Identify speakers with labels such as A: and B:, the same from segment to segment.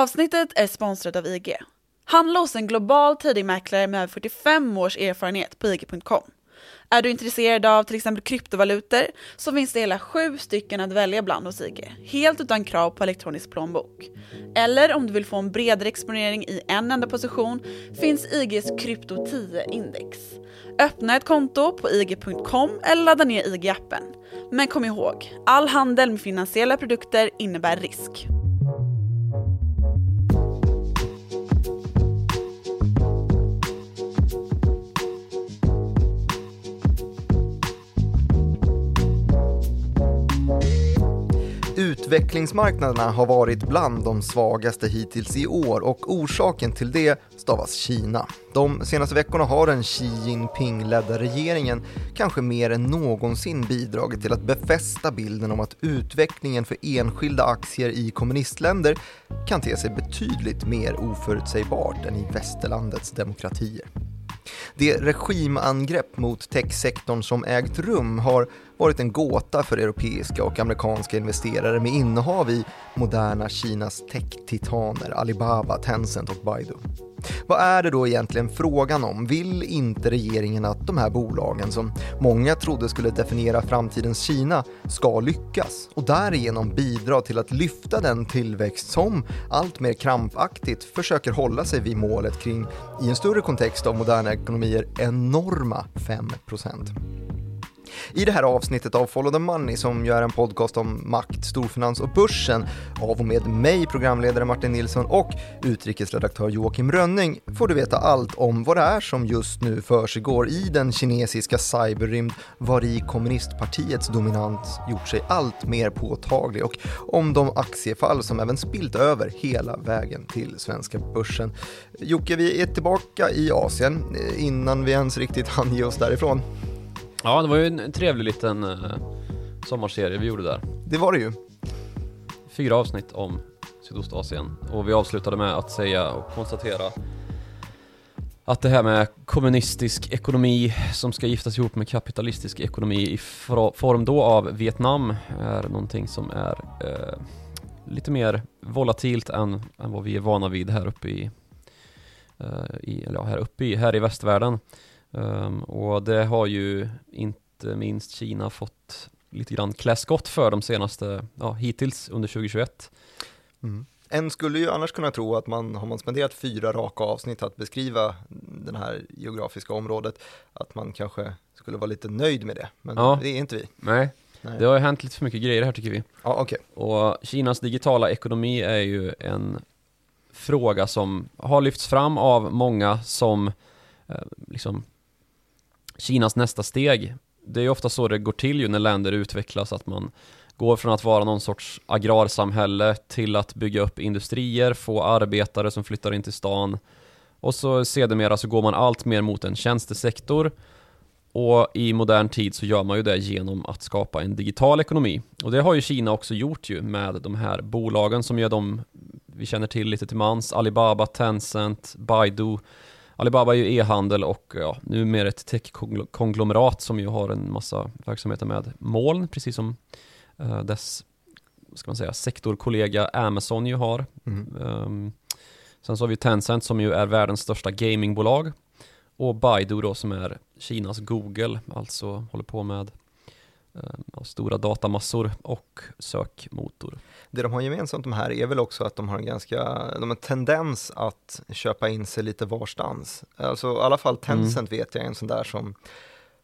A: Avsnittet är sponsrat av IG. Handla hos en global tidigmäklare med över 45 års erfarenhet på IG.com. Är du intresserad av till exempel kryptovalutor så finns det hela sju stycken att välja bland hos IG, helt utan krav på elektronisk plånbok. Eller om du vill få en bredare exponering i en enda position finns IGs krypto 10-index. Öppna ett konto på IG.com eller ladda ner IG-appen. Men kom ihåg, all handel med finansiella produkter innebär risk.
B: Utvecklingsmarknaderna har varit bland de svagaste hittills i år och orsaken till det stavas Kina. De senaste veckorna har den Xi Jinping-ledda regeringen kanske mer än någonsin bidragit till att befästa bilden om att utvecklingen för enskilda aktier i kommunistländer kan te sig betydligt mer oförutsägbart än i västerlandets demokratier. Det regimangrepp mot techsektorn som ägt rum har varit en gåta för europeiska och amerikanska investerare med innehav i moderna Kinas tech-titaner Alibaba, Tencent och Baidu. Vad är det då egentligen frågan om? Vill inte regeringen att de här bolagen som många trodde skulle definiera framtidens Kina ska lyckas och därigenom bidra till att lyfta den tillväxt som allt mer krampaktigt försöker hålla sig vid målet kring, i en större kontext av moderna ekonomier, enorma 5 i det här avsnittet av Follow the Money som gör en podcast om makt, storfinans och börsen av och med mig, programledare Martin Nilsson och utrikesredaktör Joakim Rönning får du veta allt om vad det är som just nu försiggår i den kinesiska cyberrymd var i kommunistpartiets dominans gjort sig allt mer påtaglig och om de aktiefall som även spilt över hela vägen till svenska börsen. Jocke, vi är tillbaka i Asien eh, innan vi ens riktigt hann ge oss därifrån.
C: Ja, det var ju en trevlig liten uh, sommarserie vi gjorde där.
B: Det var det ju.
C: Fyra avsnitt om Sydostasien och vi avslutade med att säga och konstatera att det här med kommunistisk ekonomi som ska giftas ihop med kapitalistisk ekonomi i form då av Vietnam är någonting som är eh, lite mer volatilt än, än vad vi är vana vid här uppe i, eh, i eller ja, här uppe i, här i västvärlden. Um, och det har ju inte minst Kina fått lite grann klä skott för de senaste, ja hittills under 2021.
B: Mm. En skulle ju annars kunna tro att man, har man spenderat fyra raka avsnitt att beskriva det här geografiska området, att man kanske skulle vara lite nöjd med det. Men ja. det är inte vi.
C: Nej. Nej. Det har ju hänt lite för mycket grejer här tycker vi.
B: Ja, okay.
C: Och Kinas digitala ekonomi är ju en fråga som har lyfts fram av många som eh, liksom Kinas nästa steg. Det är ju ofta så det går till ju när länder utvecklas, att man går från att vara någon sorts agrarsamhälle till att bygga upp industrier, få arbetare som flyttar in till stan och så sedermera så går man allt mer mot en tjänstesektor och i modern tid så gör man ju det genom att skapa en digital ekonomi. Och det har ju Kina också gjort ju med de här bolagen som gör de vi känner till lite till mans, Alibaba, Tencent, Baidu Alibaba är ju e-handel och ja, numera ett tech-konglomerat som ju har en massa verksamheter med moln, precis som uh, dess ska man säga, sektorkollega Amazon ju har. Mm. Um, sen så har vi Tencent som ju är världens största gamingbolag och Baidu då som är Kinas Google, alltså håller på med uh, stora datamassor och sökmotor.
B: Det de har gemensamt de här är väl också att de har en ganska, de har en tendens att köpa in sig lite varstans. Alltså i alla fall Tencent mm. vet jag är en sån där som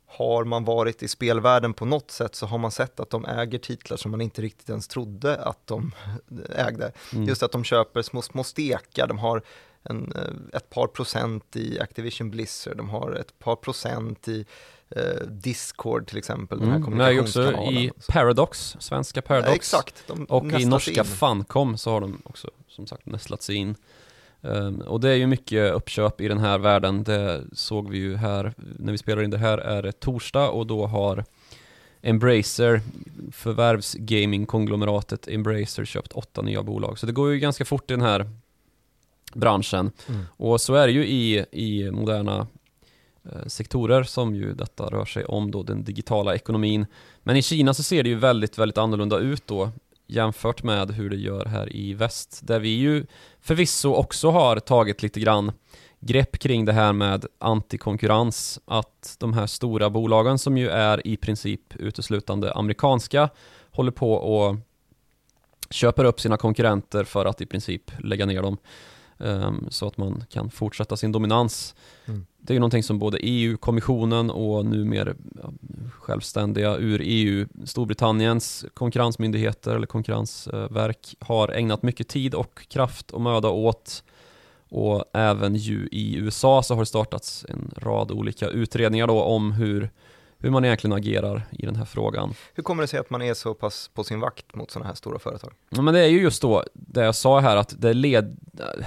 B: har man varit i spelvärlden på något sätt så har man sett att de äger titlar som man inte riktigt ens trodde att de ägde. Mm. Just att de köper små, små stekar, de har en, eh, ett par procent i Activision Blizzard, de har ett par procent i eh, Discord till exempel,
C: den här mm, kommunikationskanalen. också i Paradox, svenska Paradox. Ja,
B: exakt.
C: och i norska in. Funcom så har de också som sagt nästlat sig in. Um, och det är ju mycket uppköp i den här världen, det såg vi ju här, när vi spelar in det här är det torsdag och då har Embracer, förvärvsgaming-konglomeratet Embracer köpt åtta nya bolag. Så det går ju ganska fort i den här branschen. Mm. Och så är det ju i, i moderna Eh, sektorer som ju detta rör sig om då, den digitala ekonomin. Men i Kina så ser det ju väldigt, väldigt annorlunda ut då jämfört med hur det gör här i väst, där vi ju förvisso också har tagit lite grann grepp kring det här med antikonkurrens, att de här stora bolagen som ju är i princip uteslutande amerikanska håller på och köper upp sina konkurrenter för att i princip lägga ner dem um, så att man kan fortsätta sin dominans. Mm. Det är ju någonting som både EU-kommissionen och numera självständiga ur EU, Storbritanniens konkurrensmyndigheter eller konkurrensverk har ägnat mycket tid och kraft och möda åt och även ju i USA så har det startats en rad olika utredningar då om hur, hur man egentligen agerar i den här frågan.
B: Hur kommer det sig att man är så pass på sin vakt mot sådana här stora företag?
C: Ja, men det är ju just då det jag sa här att det led,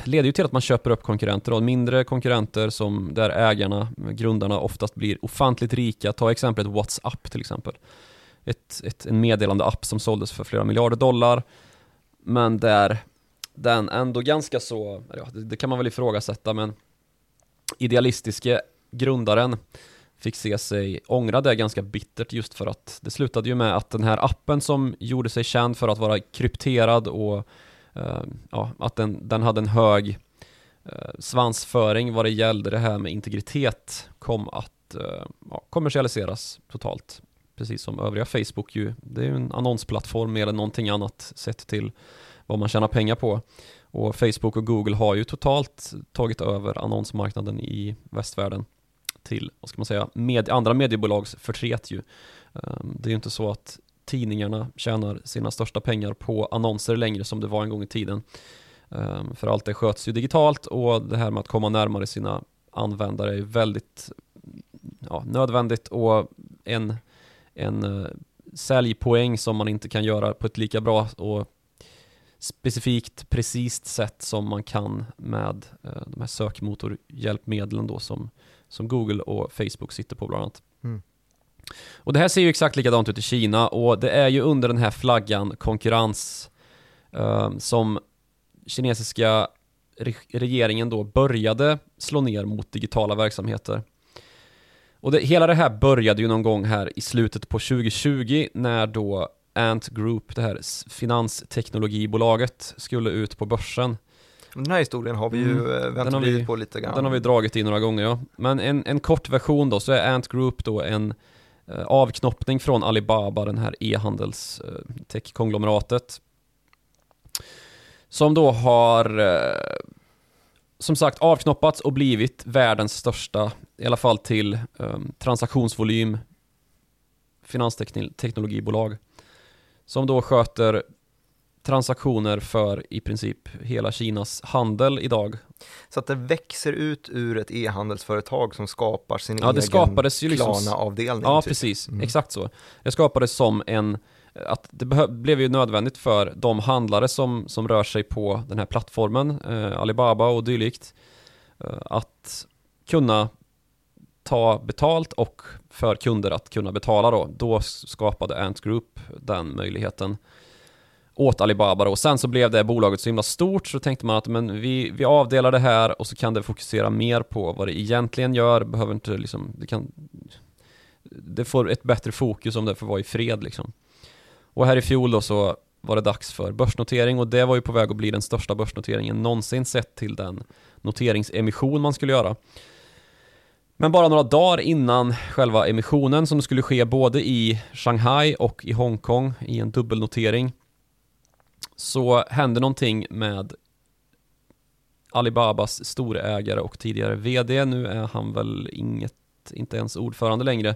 C: leder ju till att man köper upp konkurrenter och mindre konkurrenter som där ägarna, grundarna oftast blir ofantligt rika. Ta exemplet WhatsApp till exempel. Ett, ett, en meddelande app som såldes för flera miljarder dollar men där den ändå ganska så, ja, det, det kan man väl ifrågasätta men idealistiske grundaren fick se sig ångra det ganska bittert just för att det slutade ju med att den här appen som gjorde sig känd för att vara krypterad och uh, ja, att den, den hade en hög uh, svansföring vad det gällde det här med integritet kom att uh, ja, kommersialiseras totalt. Precis som övriga Facebook ju. Det är ju en annonsplattform mer än någonting annat sett till vad man tjänar pengar på. Och Facebook och Google har ju totalt tagit över annonsmarknaden i västvärlden till, vad ska man säga, med, andra mediebolags förtret ju. Ehm, det är ju inte så att tidningarna tjänar sina största pengar på annonser längre som det var en gång i tiden. Ehm, för allt det sköts ju digitalt och det här med att komma närmare sina användare är väldigt ja, nödvändigt och en, en uh, säljpoäng som man inte kan göra på ett lika bra och specifikt, precis sätt som man kan med eh, de här sökmotorhjälpmedlen då som, som Google och Facebook sitter på bland annat. Mm. Och det här ser ju exakt likadant ut i Kina och det är ju under den här flaggan konkurrens eh, som kinesiska re regeringen då började slå ner mot digitala verksamheter. Och det, hela det här började ju någon gång här i slutet på 2020 när då Ant Group, det här finansteknologibolaget, skulle ut på börsen.
B: Den här historien har vi ju mm. väntat vi, på lite grann.
C: Den har vi dragit i några gånger ja. Men en, en kort version då, så är Ant Group då en eh, avknoppning från Alibaba, den här e-handels eh, tech-konglomeratet. Som då har eh, som sagt avknoppats och blivit världens största, i alla fall till eh, transaktionsvolym finansteknologibolag som då sköter transaktioner för i princip hela Kinas handel idag.
B: Så att det växer ut ur ett e-handelsföretag som skapar sin
C: ja, det skapades ju liksom,
B: avdelning
C: Ja, typ. precis. Mm. Exakt så. Det skapades som en att det blev ju nödvändigt för de handlare som, som rör sig på den här plattformen, eh, Alibaba och dylikt, eh, att kunna ta betalt och för kunder att kunna betala då. Då skapade Ant Group den möjligheten åt Alibaba då. Sen så blev det bolaget så himla stort så tänkte man att men vi, vi avdelar det här och så kan det fokusera mer på vad det egentligen gör. Behöver inte liksom, det kan det får ett bättre fokus om det får vara i fred liksom. Och här i fjol då så var det dags för börsnotering och det var ju på väg att bli den största börsnoteringen någonsin sett till den noteringsemission man skulle göra. Men bara några dagar innan själva emissionen som skulle ske både i Shanghai och i Hongkong i en dubbelnotering så hände någonting med Alibabas storägare och tidigare VD. Nu är han väl inget, inte ens ordförande längre.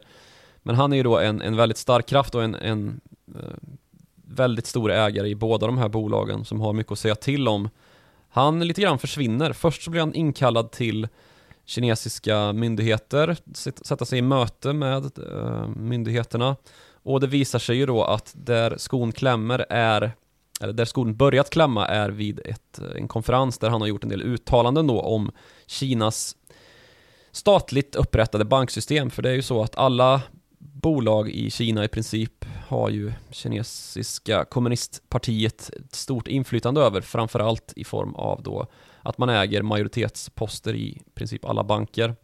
C: Men han är ju då en, en väldigt stark kraft och en, en eh, väldigt stor ägare i båda de här bolagen som har mycket att säga till om. Han lite grann försvinner. Först så blir han inkallad till kinesiska myndigheter, sätta sig i möte med eh, myndigheterna. Och det visar sig ju då att där skon klämmer är, eller där skon börjat klämma är vid ett, eh, en konferens där han har gjort en del uttalanden då om Kinas statligt upprättade banksystem. För det är ju så att alla bolag i Kina i princip har ju kinesiska kommunistpartiet ett stort inflytande över, framförallt i form av då att man äger majoritetsposter i princip alla banker.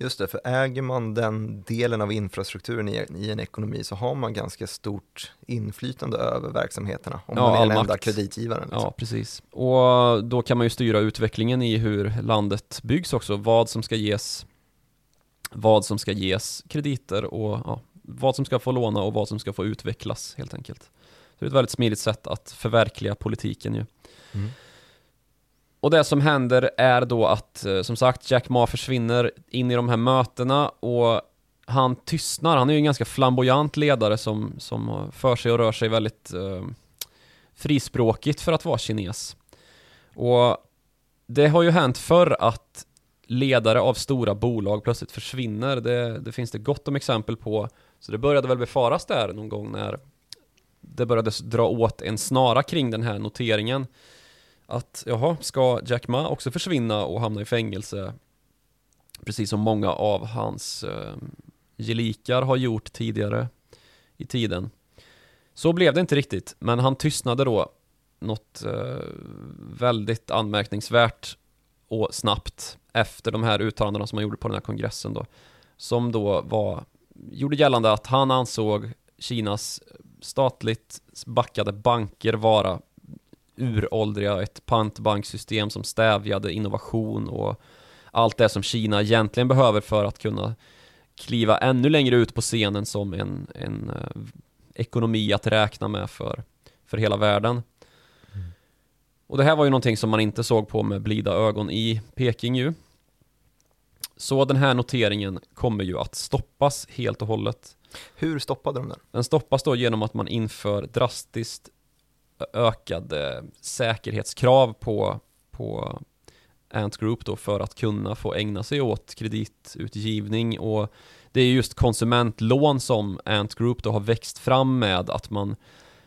B: Just det, för äger man den delen av infrastrukturen i, i en ekonomi så har man ganska stort inflytande över verksamheterna om
C: Ja,
B: man är den enda
C: makt.
B: kreditgivaren. Liksom.
C: Ja, precis. Och då kan man ju styra utvecklingen i hur landet byggs också, vad som ska ges vad som ska ges krediter och ja, vad som ska få låna och vad som ska få utvecklas helt enkelt. Så det är ett väldigt smidigt sätt att förverkliga politiken ju.
B: Mm.
C: Och det som händer är då att, eh, som sagt, Jack Ma försvinner in i de här mötena och han tystnar. Han är ju en ganska flamboyant ledare som, som har för sig och rör sig väldigt eh, frispråkigt för att vara kines. Och det har ju hänt förr att ledare av stora bolag plötsligt försvinner. Det, det finns det gott om exempel på. Så det började väl befaras där någon gång när det började dra åt en snara kring den här noteringen. Att jaha, ska Jack Ma också försvinna och hamna i fängelse? Precis som många av hans eh, gelikar har gjort tidigare i tiden. Så blev det inte riktigt, men han tystnade då något eh, väldigt anmärkningsvärt och snabbt efter de här uttalandena som han gjorde på den här kongressen då. Som då var, gjorde gällande att han ansåg Kinas statligt backade banker vara uråldriga, ett pantbanksystem som stävjade innovation och allt det som Kina egentligen behöver för att kunna kliva ännu längre ut på scenen som en, en eh, ekonomi att räkna med för, för hela världen. Och det här var ju någonting som man inte såg på med blida ögon i Peking ju. Så den här noteringen kommer ju att stoppas helt och hållet.
B: Hur stoppade de den?
C: Den stoppas då genom att man inför drastiskt ökade eh, säkerhetskrav på, på Ant Group då för att kunna få ägna sig åt kreditutgivning. Och det är just konsumentlån som Ant Group då har växt fram med att man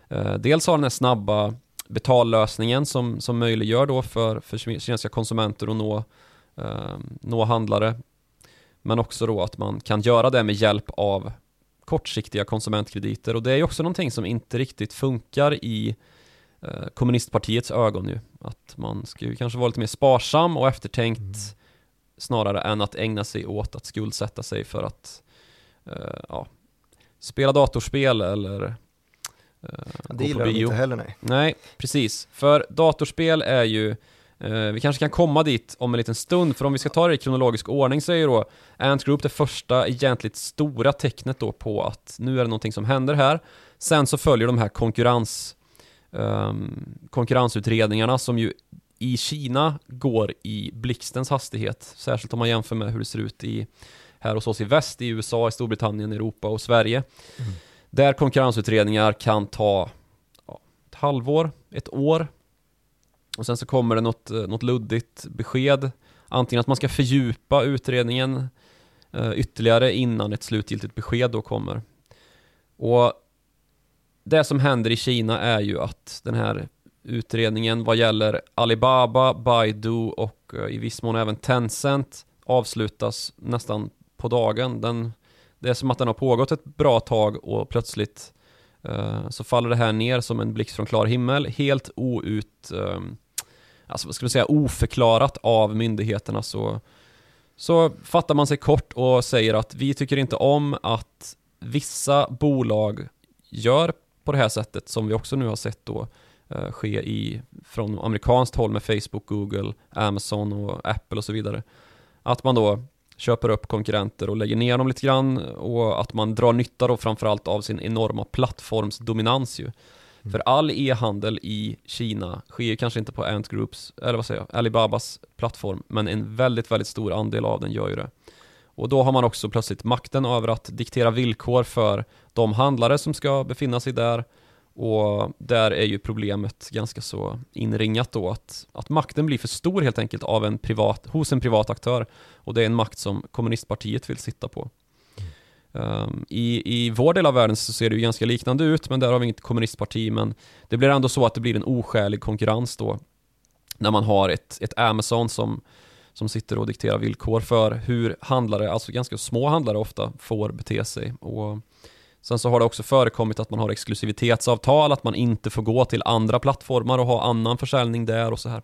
C: eh, dels har den här snabba betallösningen som, som möjliggör då för, för kinesiska konsumenter att nå, eh, nå handlare men också då att man kan göra det med hjälp av kortsiktiga konsumentkrediter. Och det är ju också någonting som inte riktigt funkar i eh, kommunistpartiets ögon ju. Att man ska ju kanske vara lite mer sparsam och eftertänkt
B: Mm.
C: snarare än att ägna sig åt att skuldsätta sig för att eh, ja, spela datorspel eller eh,
B: Ja, det gillar de inte heller nej.
C: Nej, precis. För datorspel är ju eh, vi kanske kan komma dit om en liten stund, för om vi ska ta det i kronologisk ordning så är ju då Ant Group det första egentligt stora tecknet då på att nu är det någonting som händer här. Sen så följer de här konkurrens, konkurrensutredningarna som ju i Kina går i blixtens hastighet, särskilt om man jämför med hur det ser ut i här hos oss i väst, i USA, i Storbritannien, Europa och Sverige.
B: Mm.
C: Där konkurrensutredningar kan ta ja, ett halvår, ett år. Och sen så kommer det något, eh, något luddigt besked. Antingen att man ska fördjupa utredningen eh, ytterligare innan ett slutgiltigt besked då kommer. Och det som händer i Kina är ju att den här utredningen vad gäller Alibaba, Baidu och eh, i viss mån även Tencent avslutas nästan på dagen. Den, det är som att den har pågått ett bra tag och plötsligt eh, så faller det här ner som en blixt från klar himmel, helt out, eh, alltså vad ska man säga, oförklarat av myndigheterna så, så fattar man sig kort och säger att vi tycker inte om att vissa bolag gör på det här sättet som vi också nu har sett då eh, ske i, från amerikanskt håll med Facebook, Google, Amazon och Apple och så vidare. Att man då köper upp konkurrenter och lägger ner dem lite grann och att man drar nytta då framförallt av sin enorma plattformsdominans ju.
B: Mm.
C: För all e-handel i Kina sker kanske inte på Ant Groups, eller vad säger jag, Alibabas plattform, men en väldigt, väldigt stor andel av den gör ju det. Och då har man också plötsligt makten över att diktera villkor för de handlare som ska befinna sig där. Och där är ju problemet ganska så inringat då att, att makten blir för stor helt enkelt av en privat, hos en privat aktör. Och det är en makt som kommunistpartiet vill sitta på. Um, i, I vår del av världen så ser det ju ganska liknande ut men där har vi inget kommunistparti. Men det blir ändå så att det blir en oskälig konkurrens då när man har ett, ett Amazon som, som sitter och dikterar villkor för hur handlare, alltså ganska små handlare ofta, får bete sig. Och sen så har det också förekommit att man har exklusivitetsavtal, att man inte får gå till andra plattformar och ha annan försäljning där och så här.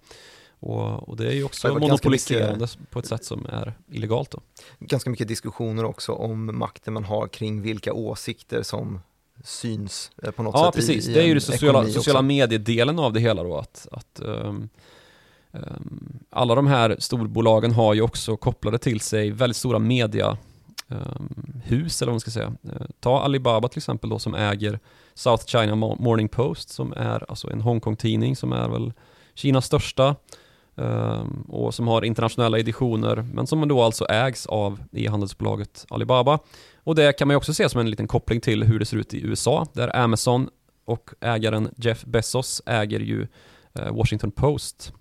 C: Och, och det är ju också monopoliserande på ett sätt som är illegalt då.
B: Ganska mycket diskussioner också om makten man har kring vilka åsikter som syns eh, på något
C: Ja
B: sätt
C: precis,
B: i, i
C: det är ju
B: en
C: det sociala, sociala mediedelen av det hela då att, att ehm, Ehm, alla de här storbolagen har ju också kopplade till sig väldigt stora mediahus ehm, eller vad man ska säga. Ehm, ta Alibaba till exempel då som äger South China Morning Post som är alltså en Hongkong-tidning som är väl Kinas största och som har internationella editioner men som då alltså ägs av e-handelsbolaget Alibaba. Och det kan man ju också se som en liten koppling till hur det ser ut i USA där Amazon och ägaren Jeff Bezos äger ju eh, Washington Post.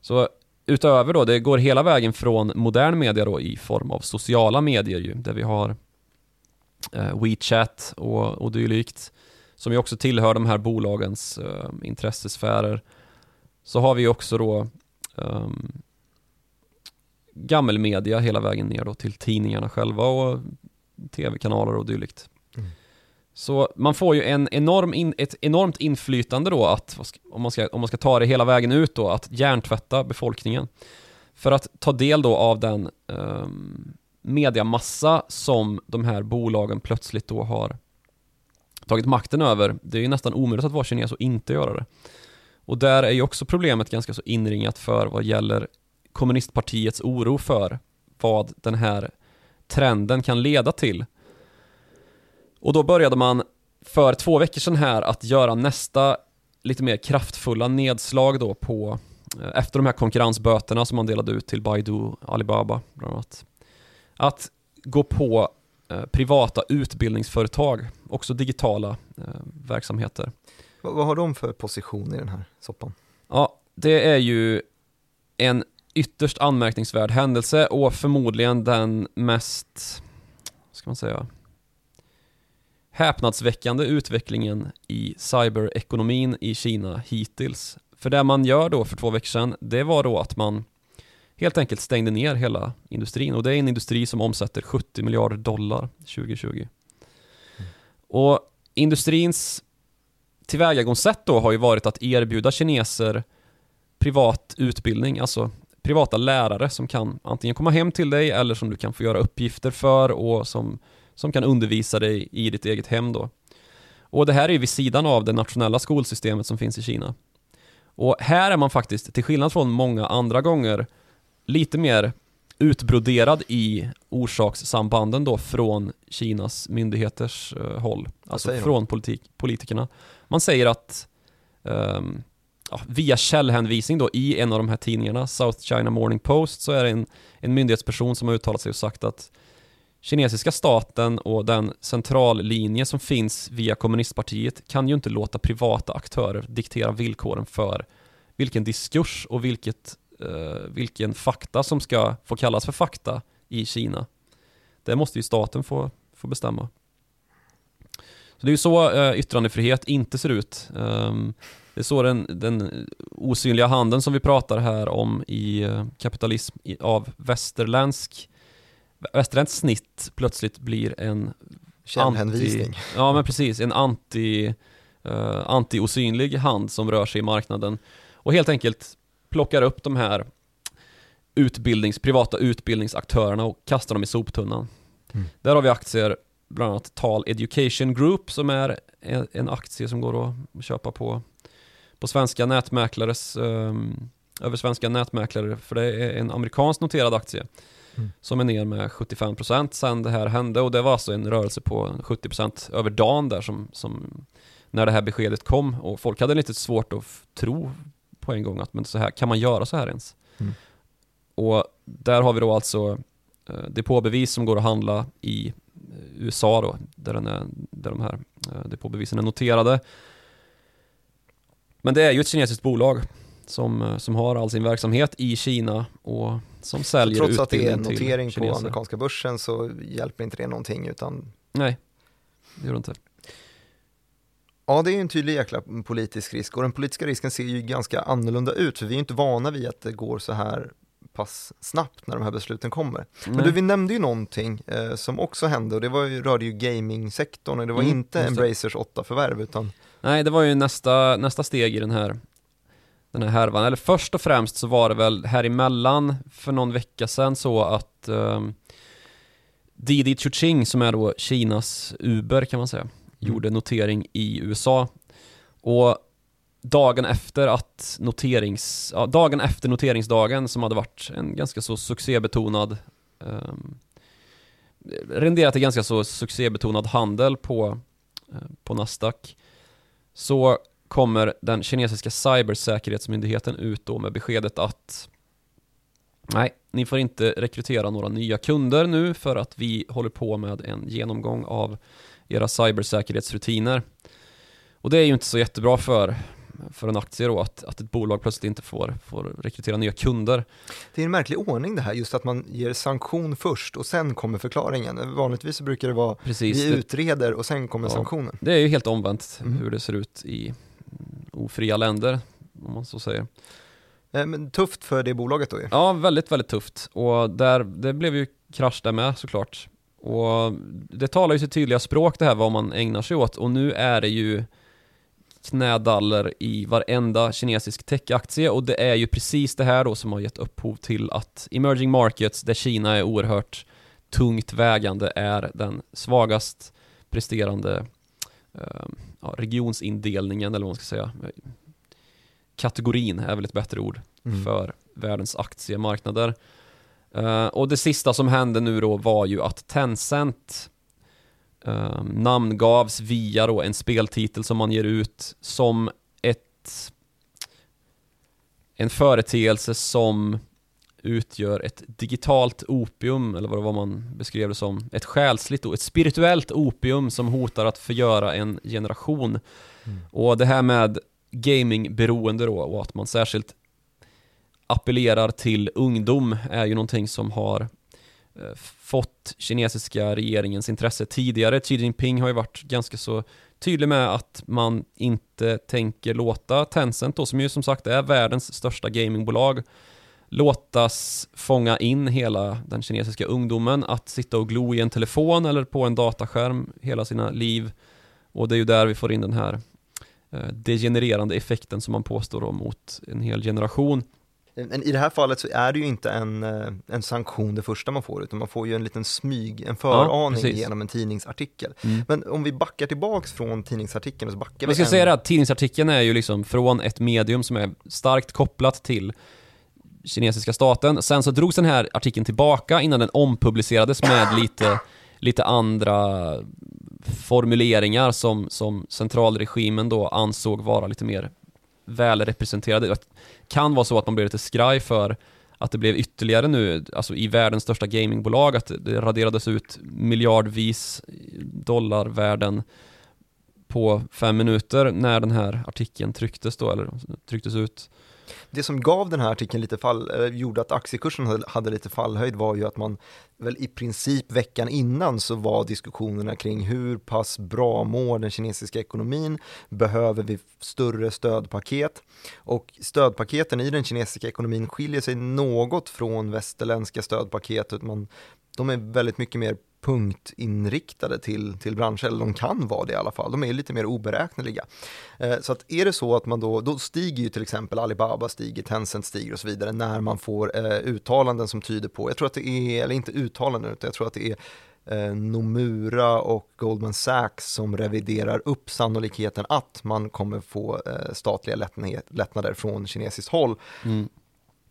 C: Så utöver då, det går hela vägen från modern media då i form av sociala medier ju, där vi har eh, WeChat och, och dylikt, som ju också tillhör de här bolagens eh, intressesfärer. Så har vi också då um, gammelmedia hela vägen ner då till tidningarna själva och tv-kanaler och dylikt. Så man får ju en enorm in, ett enormt inflytande då att, om man, ska, om man ska ta det hela vägen ut då, att hjärntvätta befolkningen. För att ta del då av den um, mediamassa som de här bolagen plötsligt då har tagit makten över. Det är ju nästan omöjligt att vara kines och inte göra det. Och där är ju också problemet ganska så inringat för vad gäller kommunistpartiets oro för vad den här trenden kan leda till. Och då började man för två veckor sedan här att göra nästa lite mer kraftfulla nedslag då på eh, efter de här konkurrensböterna som man delade ut till Baidu, Alibaba bland annat. Att gå på eh, privata utbildningsföretag, också digitala eh, verksamheter.
B: Vad, vad har de för position i den här soppan?
C: Ja, det är ju en ytterst anmärkningsvärd händelse och förmodligen den mest, ska man säga, häpnadsväckande utvecklingen i cyberekonomin i Kina hittills. För det man gör då för två veckor sedan, det var då att man helt enkelt stängde ner hela industrin och det är en industri som omsätter 70 miljarder dollar 2020. Och industrins tillvägagångssätt då har ju varit att erbjuda kineser privat utbildning, alltså privata lärare som kan antingen komma hem till dig eller som du kan få göra uppgifter för och som, som kan undervisa dig i ditt eget hem då. Och det här är vid sidan av det nationella skolsystemet som finns i Kina. Och här är man faktiskt, till skillnad från många andra gånger, lite mer utbroderad i orsakssambanden då från Kinas myndigheters eh, håll. Alltså från politik, politikerna. Man säger att ehm, ja, via källhänvisning då i en av de här tidningarna, South China Morning Post, så är det en, en myndighetsperson som har uttalat sig och sagt att kinesiska staten och den centrallinje som finns via kommunistpartiet kan ju inte låta privata aktörer diktera villkoren för vilken diskurs och vilket, eh, vilken fakta som ska få kallas för fakta i Kina. Det måste ju staten få, få bestämma. Så det är ju så eh, yttrandefrihet inte ser ut. Um, det är så den, den osynliga handen som vi pratar här om i eh, kapitalism i, av västerländsk västerländskt snitt plötsligt blir en
B: Källhänvisning.
C: Anti, ja men precis, en anti, uh, anti-osynlig hand som rör sig i marknaden och helt enkelt plockar upp de här utbildnings, privata utbildningsaktörerna och kastar dem i soptunnan.
B: Mm.
C: Där har vi aktier, bland annat Tal Education Group som är en, aktie som går att köpa på, på svenska nätmäklares, um, över svenska nätmäklare, för det är en amerikansk noterad aktie
B: Mm.
C: som är ner med 75% sen det här hände och det var alltså en rörelse på 70% över dagen där som, som när det här beskedet kom och folk hade lite svårt att tro på en gång att men så här, kan man göra så här ens?
B: Mm.
C: Och där har vi då alltså eh, depåbevis som går att handla i eh, USA då, där, den är, där de här eh, depåbevisen är noterade. Men det är ju ett kinesiskt bolag som, eh, som har all sin verksamhet i Kina och som säljer
B: Trots att det är en notering på amerikanska börsen så hjälper inte det någonting utan
C: Nej, det gör det inte.
B: Ja, det är ju en tydlig jäkla politisk risk och den politiska risken ser ju ganska annorlunda ut för vi är ju inte vana vid att det går så här pass snabbt när de här besluten kommer. Men
C: Nej.
B: du, vi nämnde ju någonting eh, som också hände och det var ju, rörde ju gamingsektorn och det var
C: Mm,
B: inte. Embracers åtta förvärv utan
C: Nej, det var ju nästa, nästa steg i den här den här härvan. Eller först och främst så var det väl här emellan för någon vecka sedan så att um, Didi Chuching som är då Kinas Uber kan man säga, mm. gjorde notering i USA. Och dagen efter att noterings, ja, dagen efter noteringsdagen som hade varit en ganska så succébetonad um, renderat en ganska så succébetonad handel på, uh, på Nasdaq så kommer den kinesiska cybersäkerhetsmyndigheten ut då med beskedet att nej, ni får inte rekrytera några nya kunder nu för att vi håller på med en genomgång av era cybersäkerhetsrutiner. Och det är ju inte så jättebra för för en aktie då, att, att ett bolag plötsligt inte får, får rekrytera nya kunder.
B: Det är en märklig ordning det här, just att man ger sanktion först och sen kommer förklaringen. Vanligtvis brukar det vara Precis, vi utreder och sen kommer ja, sanktionen.
C: Det är ju helt omvänt mm. hur det ser ut i ofria länder, om man så säger.
B: Eh, men tufft för det bolaget då ju.
C: Ja, väldigt, väldigt tufft. Och där, det blev ju krasch där med såklart. Och det talar ju sitt tydliga språk det här vad man ägnar sig åt och nu är det ju knädaller i varenda kinesisk techaktie och det är ju precis det här då som har gett upphov till att emerging markets där Kina är oerhört tungt vägande är den svagast presterande eh, ja, regionsindelningen eller vad man ska säga kategorin är väl ett bättre ord mm. för världens aktiemarknader. Uh, och det sista som hände nu då var ju att Tencent uh, namngavs via då en speltitel som man ger ut som ett en företeelse som utgör ett digitalt opium, eller vad man beskrev det som, ett själsligt, ett spirituellt opium som hotar att förgöra en generation. Mm. Och det här med gamingberoende då, och att man särskilt appellerar till ungdom är ju någonting som har eh, fått kinesiska regeringens intresse tidigare. Xi Jinping har ju varit ganska så tydlig med att man inte tänker låta Tencent då, som ju som sagt är världens största gamingbolag, låtas fånga in hela den kinesiska ungdomen att sitta och glo i en telefon eller på en dataskärm hela sina liv. Och det är ju där vi får in den här eh, degenererande effekten som man påstår då mot en hel generation.
B: Men i det här fallet så är det ju inte en, eh, en sanktion det första man får, utan man får ju en liten smyg, en föraning ja, genom en tidningsartikel. Mm. Men om vi backar tillbaks från tidningsartikeln så backar vi...
C: Jag ska en... säga det att tidningsartikeln är ju liksom från ett medium som är starkt kopplat till kinesiska staten. Sen så drogs den här artikeln tillbaka innan den ompublicerades med lite, lite andra formuleringar som, som centralregimen då ansåg vara lite mer välrepresenterade. Det kan vara så att man blev lite skraj för att det blev ytterligare nu, alltså i världens största gamingbolag, att det raderades ut miljardvis dollarvärden på fem minuter när den här artikeln trycktes då, eller trycktes ut.
B: Det som gav den här artikeln lite fall, eh, gjorde att aktiekursen hade, hade, lite fallhöjd var ju att man väl i princip veckan innan så var diskussionerna kring hur pass bra mår den kinesiska ekonomin, behöver vi större stödpaket? Och stödpaketen i den kinesiska ekonomin skiljer sig något från västerländska stödpaket, man, de är väldigt mycket mer punktinriktade till, till branscher, eller de kan vara det i alla fall, de är lite mer oberäkneliga. Eh, så att är det så att man då, då stiger ju till exempel Alibaba stiger, Tencent stiger och så vidare när man får eh, uttalanden som tyder på, jag tror att det är, eller inte uttalanden, utan jag tror att det är eh, Nomura och Goldman Sachs som reviderar upp sannolikheten att man kommer få eh, statliga lättnader från kinesiskt håll. Mm.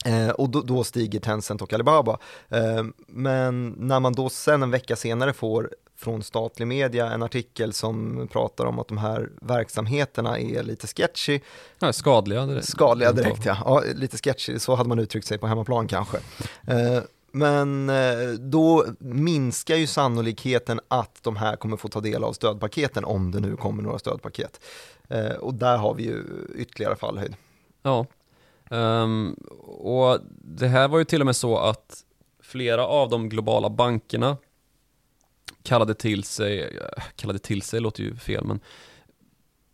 B: Eh, och då, då, stiger Tencent och Alibaba. Eh, men när man då sen en vecka senare får från statlig media en artikel som pratar om att de här verksamheterna är lite sketchy.
C: Ja, skadliga direkt.
B: Skadliga direkt ja. ja, lite sketchy, så hade man uttryckt sig på hemmaplan kanske. Eh, men eh, då minskar ju sannolikheten att de här kommer få ta del av stödpaketen om det nu kommer några stödpaket. Eh, och där har vi ju ytterligare fallhöjd.
C: Ja, Um, och det här var ju till och med så att flera av de globala bankerna kallade till sig, eh, kallade till sig låter ju fel men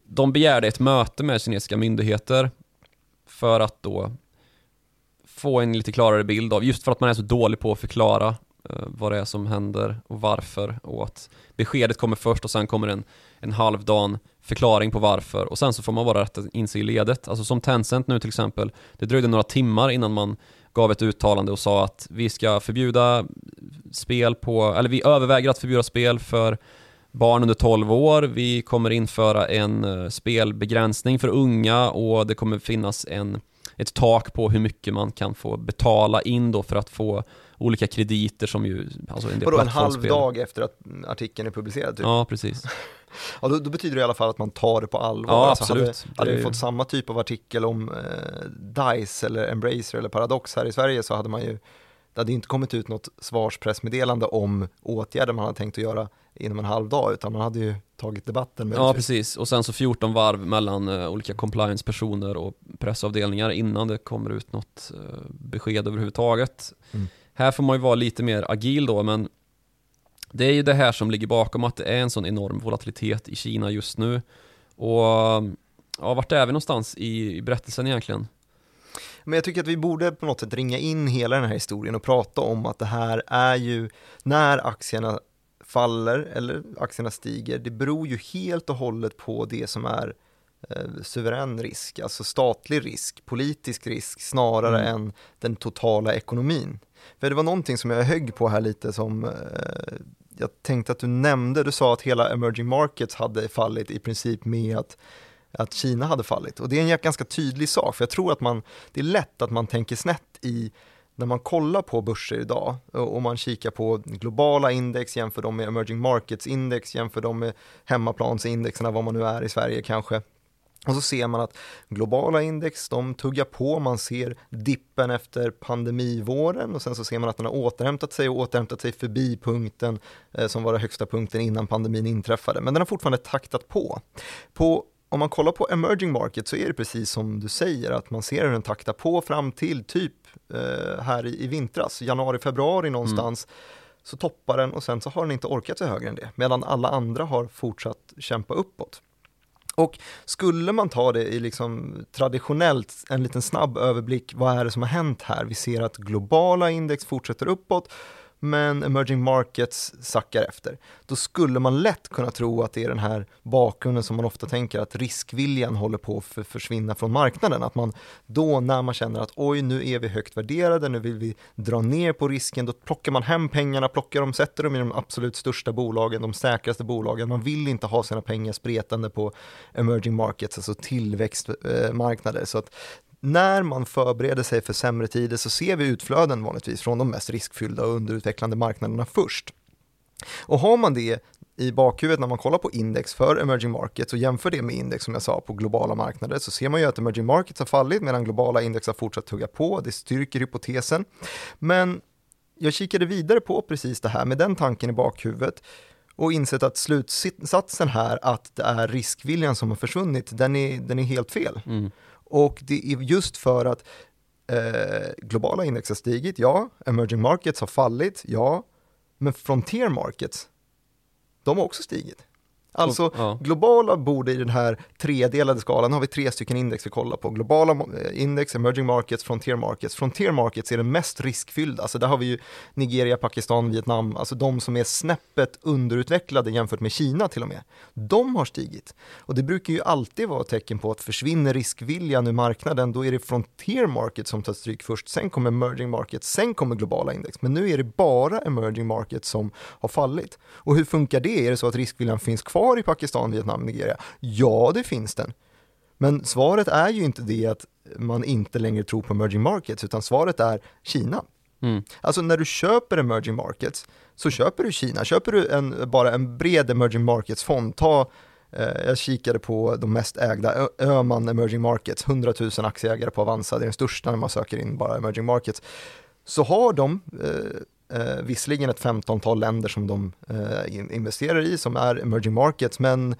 C: de begärde ett möte med kinesiska myndigheter för att då få en lite klarare bild av, just för att man är så dålig på att förklara eh, vad det är som händer och varför och att beskedet kommer först och sen kommer en, en halvdan förklaring på varför och sen så får man bara rätta in sig i ledet. Alltså som Tencent nu till exempel, det dröjde några timmar innan man gav ett uttalande och sa att vi ska förbjuda spel på, eller vi överväger att förbjuda spel för barn under 12 år, vi kommer införa en eh, spelbegränsning för unga och det kommer finnas en, ett tak på hur mycket man kan få betala in då för att få olika krediter som ju, alltså en
B: Vadå, en halv dag efter att artikeln är publicerad? Typ.
C: Ja, precis.
B: Ja, då, då betyder det i alla fall att man tar det på allvar.
C: Ja,
B: Alltså,
C: absolut.
B: Hade, hade vi fått samma typ av artikel om eh, DICE eller Embracer eller Paradox här i Sverige så hade man ju, det hade inte kommit ut något svarspressmeddelande om åtgärder man hade tänkt att göra inom en halv dag, utan man hade ju tagit debatten med
C: Ja, precis. Och sen så 14 varv mellan eh, olika compliance-personer och pressavdelningar innan det kommer ut något eh, besked överhuvudtaget.
B: Mm.
C: Här får man ju vara lite mer agil då, men det är ju det här som ligger bakom att det är en sån enorm volatilitet i Kina just nu. Och ja, vart är vi någonstans i, i berättelsen egentligen?
B: Men jag tycker att vi borde på något sätt ringa in hela den här historien och prata om att det här är ju när aktierna faller eller aktierna stiger, det beror ju helt och hållet på det som är eh, suverän risk, alltså statlig risk, politisk risk snarare
C: Mm.
B: än den totala ekonomin. För det var någonting som jag högg på här lite som eh, jag tänkte att du nämnde, du sa att hela emerging markets hade fallit i princip med att att Kina hade fallit. Och det är en ganska tydlig sak, för jag tror att man, det är lätt att man tänker snett i när man kollar på börser idag eh, och man kikar på globala index, jämför dem med emerging markets index, jämför dem med hemmaplansindexerna, vad man nu är i Sverige kanske. Och så ser man att globala index, de tuggar på, man ser dippen efter pandemivåren och sen så ser man att den har återhämtat sig och återhämtat sig förbi punkten eh, som var den högsta punkten innan pandemin inträffade. Men den har fortfarande taktat på. På om man kollar på emerging market så är det precis som du säger att man ser hur den taktar på fram till typ eh, här i, i vintras, januari, februari någonstans så toppar den och sen så har den inte orkat sig högre än det medan alla andra har fortsatt kämpa uppåt. Och skulle man ta det i liksom traditionellt, en liten snabb överblick, vad är det som har hänt här? Vi ser att globala index fortsätter uppåt, men emerging markets sackar efter. Då skulle man lätt kunna tro att det är den här bakgrunden som man ofta tänker att riskviljan håller på att för- försvinna från marknaden. Att man då när man känner att oj, nu är vi högt värderade, nu vill vi dra ner på risken, då plockar man hem pengarna, plockar dem, sätter dem i de absolut största bolagen, de säkraste bolagen. Man vill inte ha sina pengar spretande på emerging markets, alltså tillväxtmarknader. Så att när man förbereder sig för sämre tider så ser vi utflöden vanligtvis från de mest riskfyllda och underutvecklande marknaderna först. Och har man det i bakhuvudet när man kollar på index för emerging markets och jämför det med index som jag sa på globala marknader så ser man ju att emerging markets har fallit medan globala index har fortsatt tugga på. Det styrker hypotesen. Men jag kikade vidare på precis det här med den tanken i bakhuvudet och insett att slutsatsen här att det är riskviljan som har försvunnit, den är, den är helt fel.
C: Mm.
B: Och det är just för att eh, globala index har stigit, ja, emerging markets har fallit, ja, men frontier markets, de har också stigit. Alltså
C: ja.
B: globala borde i den här tredelade skalan, har vi tre stycken index vi kollar på. Globala eh, index, emerging markets, frontier markets. Frontier markets är den mest riskfyllda, alltså där har vi ju Nigeria, Pakistan, Vietnam, alltså de som är snäppet underutvecklade jämfört med Kina till och med. De har stigit. Och det brukar ju alltid vara ett tecken på att försvinner riskviljan ur marknaden, då är det frontier markets som tar stryk först, sen kommer emerging markets, sen kommer globala index. Men nu är det bara emerging markets som har fallit. Och hur funkar det? Är det så att riskviljan finns kvar i Pakistan, Vietnam, Nigeria? Ja, det finns den. Men svaret är ju inte det att man inte längre tror på emerging markets, utan svaret är Kina.
C: Mm.
B: Alltså när du köper emerging markets så köper du Kina. Köper du en, bara en bred emerging markets-fond, ta eh, jag kikade på de mest ägda, Öman Emerging Markets, 100 000 aktieägare på Avanza, det är den största när man söker in bara emerging markets. Så har de eh, eh, visserligen ett 15-tal länder som de eh, in- investerar i som är emerging markets, men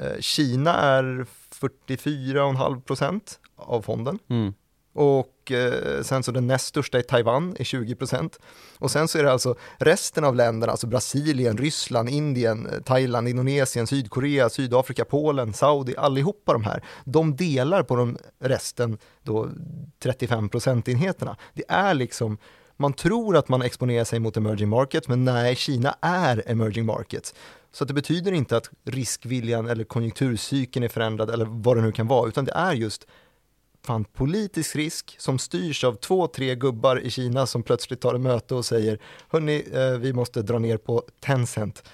B: eh, Kina är 44,5% av fonden.
C: Mm.
B: Och eh, sen så den näst största i Taiwan är 20%. Och sen så är det alltså resten av länderna, alltså Brasilien, Ryssland, Indien, eh, Thailand, Indonesien, Sydkorea, Sydafrika, Polen, Saudi, allihopa de här, de delar på de resten då 35 procentenheterna. Det är liksom, man tror att man exponerar sig mot emerging markets, men nej, Kina är emerging markets. Så det betyder inte att riskviljan eller konjunkturcykeln är förändrad eller vad det nu kan vara, utan det är just fan, politisk risk som styrs av två, tre gubbar i Kina som plötsligt tar ett möte och säger hörni, eh, vi måste dra ner på Tencent.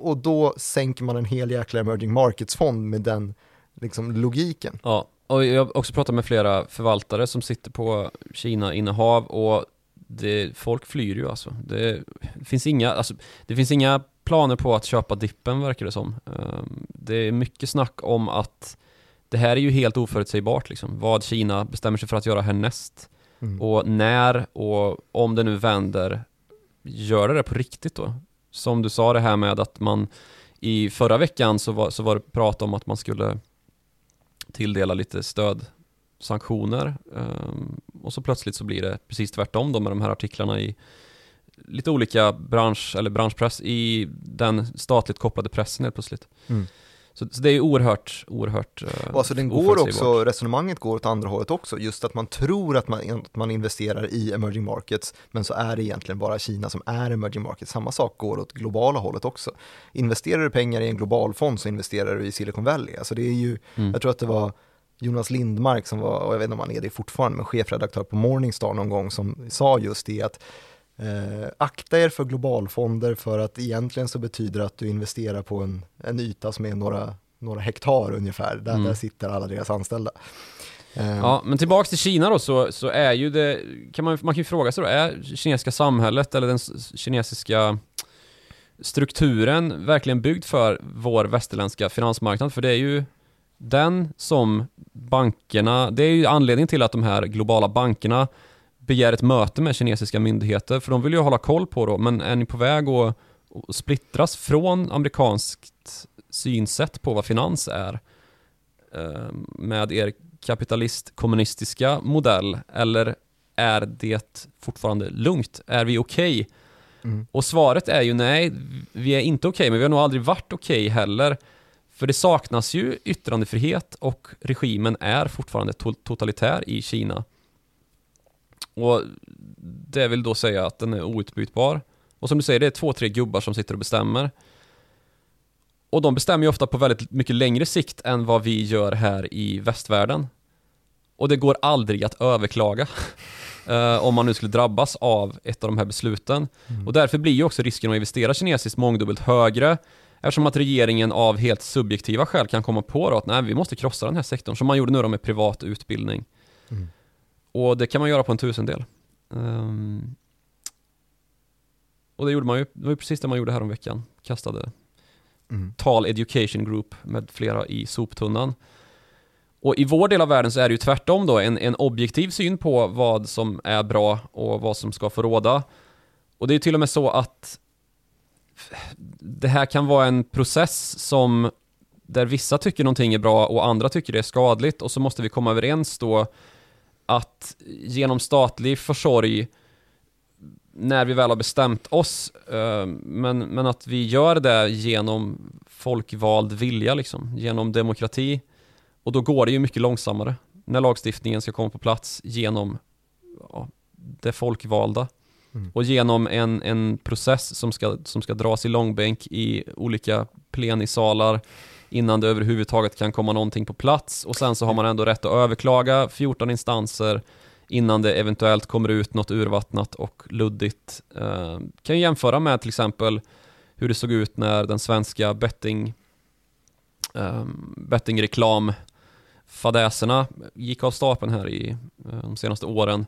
B: Och då sänker man en hel jäkla emerging markets-fond med den liksom, logiken.
C: Ja, och jag har också pratat med flera förvaltare som sitter på Kina-innehav och det, folk flyr ju alltså. Det finns, inga, alltså. det finns inga planer på att köpa dippen verkar det som. Ehm, det är mycket snack om att det här är ju helt oförutsägbart liksom, vad Kina bestämmer sig för att göra härnäst. Mm. Och när och om det nu vänder, gör det det på riktigt då? Som du sa det här med att man i förra veckan så var, så var det prat om att man skulle tilldela lite stödsanktioner um, och så plötsligt så blir det precis tvärtom då med de här artiklarna i lite olika bransch eller branschpress i den statligt kopplade pressen helt plötsligt. Mm. Så, så, det är oerhört, oerhört uh,
B: och alltså den går också, resonemanget går åt andra hållet också, just att man tror att man, att man investerar i emerging markets, men så är det egentligen bara Kina som är emerging markets. Samma sak går åt globala hållet också. Investerar du pengar i en global fond så investerar du i Silicon Valley. Alltså det är ju, mm. jag tror att det var Jonas Lindmark som var, och jag vet inte om han är det fortfarande, men chefredaktör på Morningstar någon gång som sa just det att Eh, akta er för globalfonder för att egentligen så betyder det att du investerar på en, en yta som är några, några hektar ungefär, där, mm. där sitter alla deras anställda.
C: Eh. Ja, men tillbaks till Kina då så, så är ju det, kan man, man kan ju fråga sig då, är kinesiska samhället eller den kinesiska strukturen verkligen byggd för vår västerländska finansmarknad? För det är ju den som bankerna, det är ju anledningen till att de här globala bankerna begär ett möte med kinesiska myndigheter, för de vill ju hålla koll på då, men är ni på väg att, att splittras från amerikanskt synsätt på vad finans är eh, med er kapitalist-kommunistiska modell, eller är det fortfarande lugnt? Är vi okej? Okay? Mm. Och svaret är ju nej, vi är inte okej, okay, men vi har nog aldrig varit okej okay heller. För det saknas ju yttrandefrihet och regimen är fortfarande to totalitär i Kina. Och det vill då säga att den är outbytbar. Och som du säger, det är två, tre gubbar som sitter och bestämmer. Och de bestämmer ju ofta på väldigt mycket längre sikt än vad vi gör här i västvärlden. Och det går aldrig att överklaga. uh, om man nu skulle drabbas av ett av de här besluten. Mm. Och därför blir ju också risken att investera kinesiskt mångdubbelt högre. Eftersom att regeringen av helt subjektiva skäl kan komma på då att nej, vi måste krossa den här sektorn. Som man gjorde nu då med privat utbildning. Mm. Och det kan man göra på en tusendel. Um, och det gjorde man ju, det var ju precis det man gjorde här om veckan. Kastade mm. Tal Education Group med flera i soptunnan. Och i vår del av världen så är det ju tvärtom då, en, en objektiv syn på vad som är bra och vad som ska få råda. Och det är till och med så att det här kan vara en process som där vissa tycker någonting är bra och andra tycker det är skadligt och så måste vi komma överens då att genom statlig försorg när vi väl har bestämt oss, eh, men, men att vi gör det genom folkvald vilja, liksom, genom demokrati. Och då går det ju mycket långsammare när lagstiftningen ska komma på plats genom ja, det folkvalda. Mm. Och genom en, en process som ska, som ska dras i långbänk i olika plenisalar innan det överhuvudtaget kan komma någonting på plats och sen så har man ändå rätt att överklaga 14 instanser innan det eventuellt kommer ut något urvattnat och luddigt. Eh, kan jämföra med till exempel hur det såg ut när den svenska betting eh, bettingreklam fadäserna gick av stapeln här i eh, de senaste åren.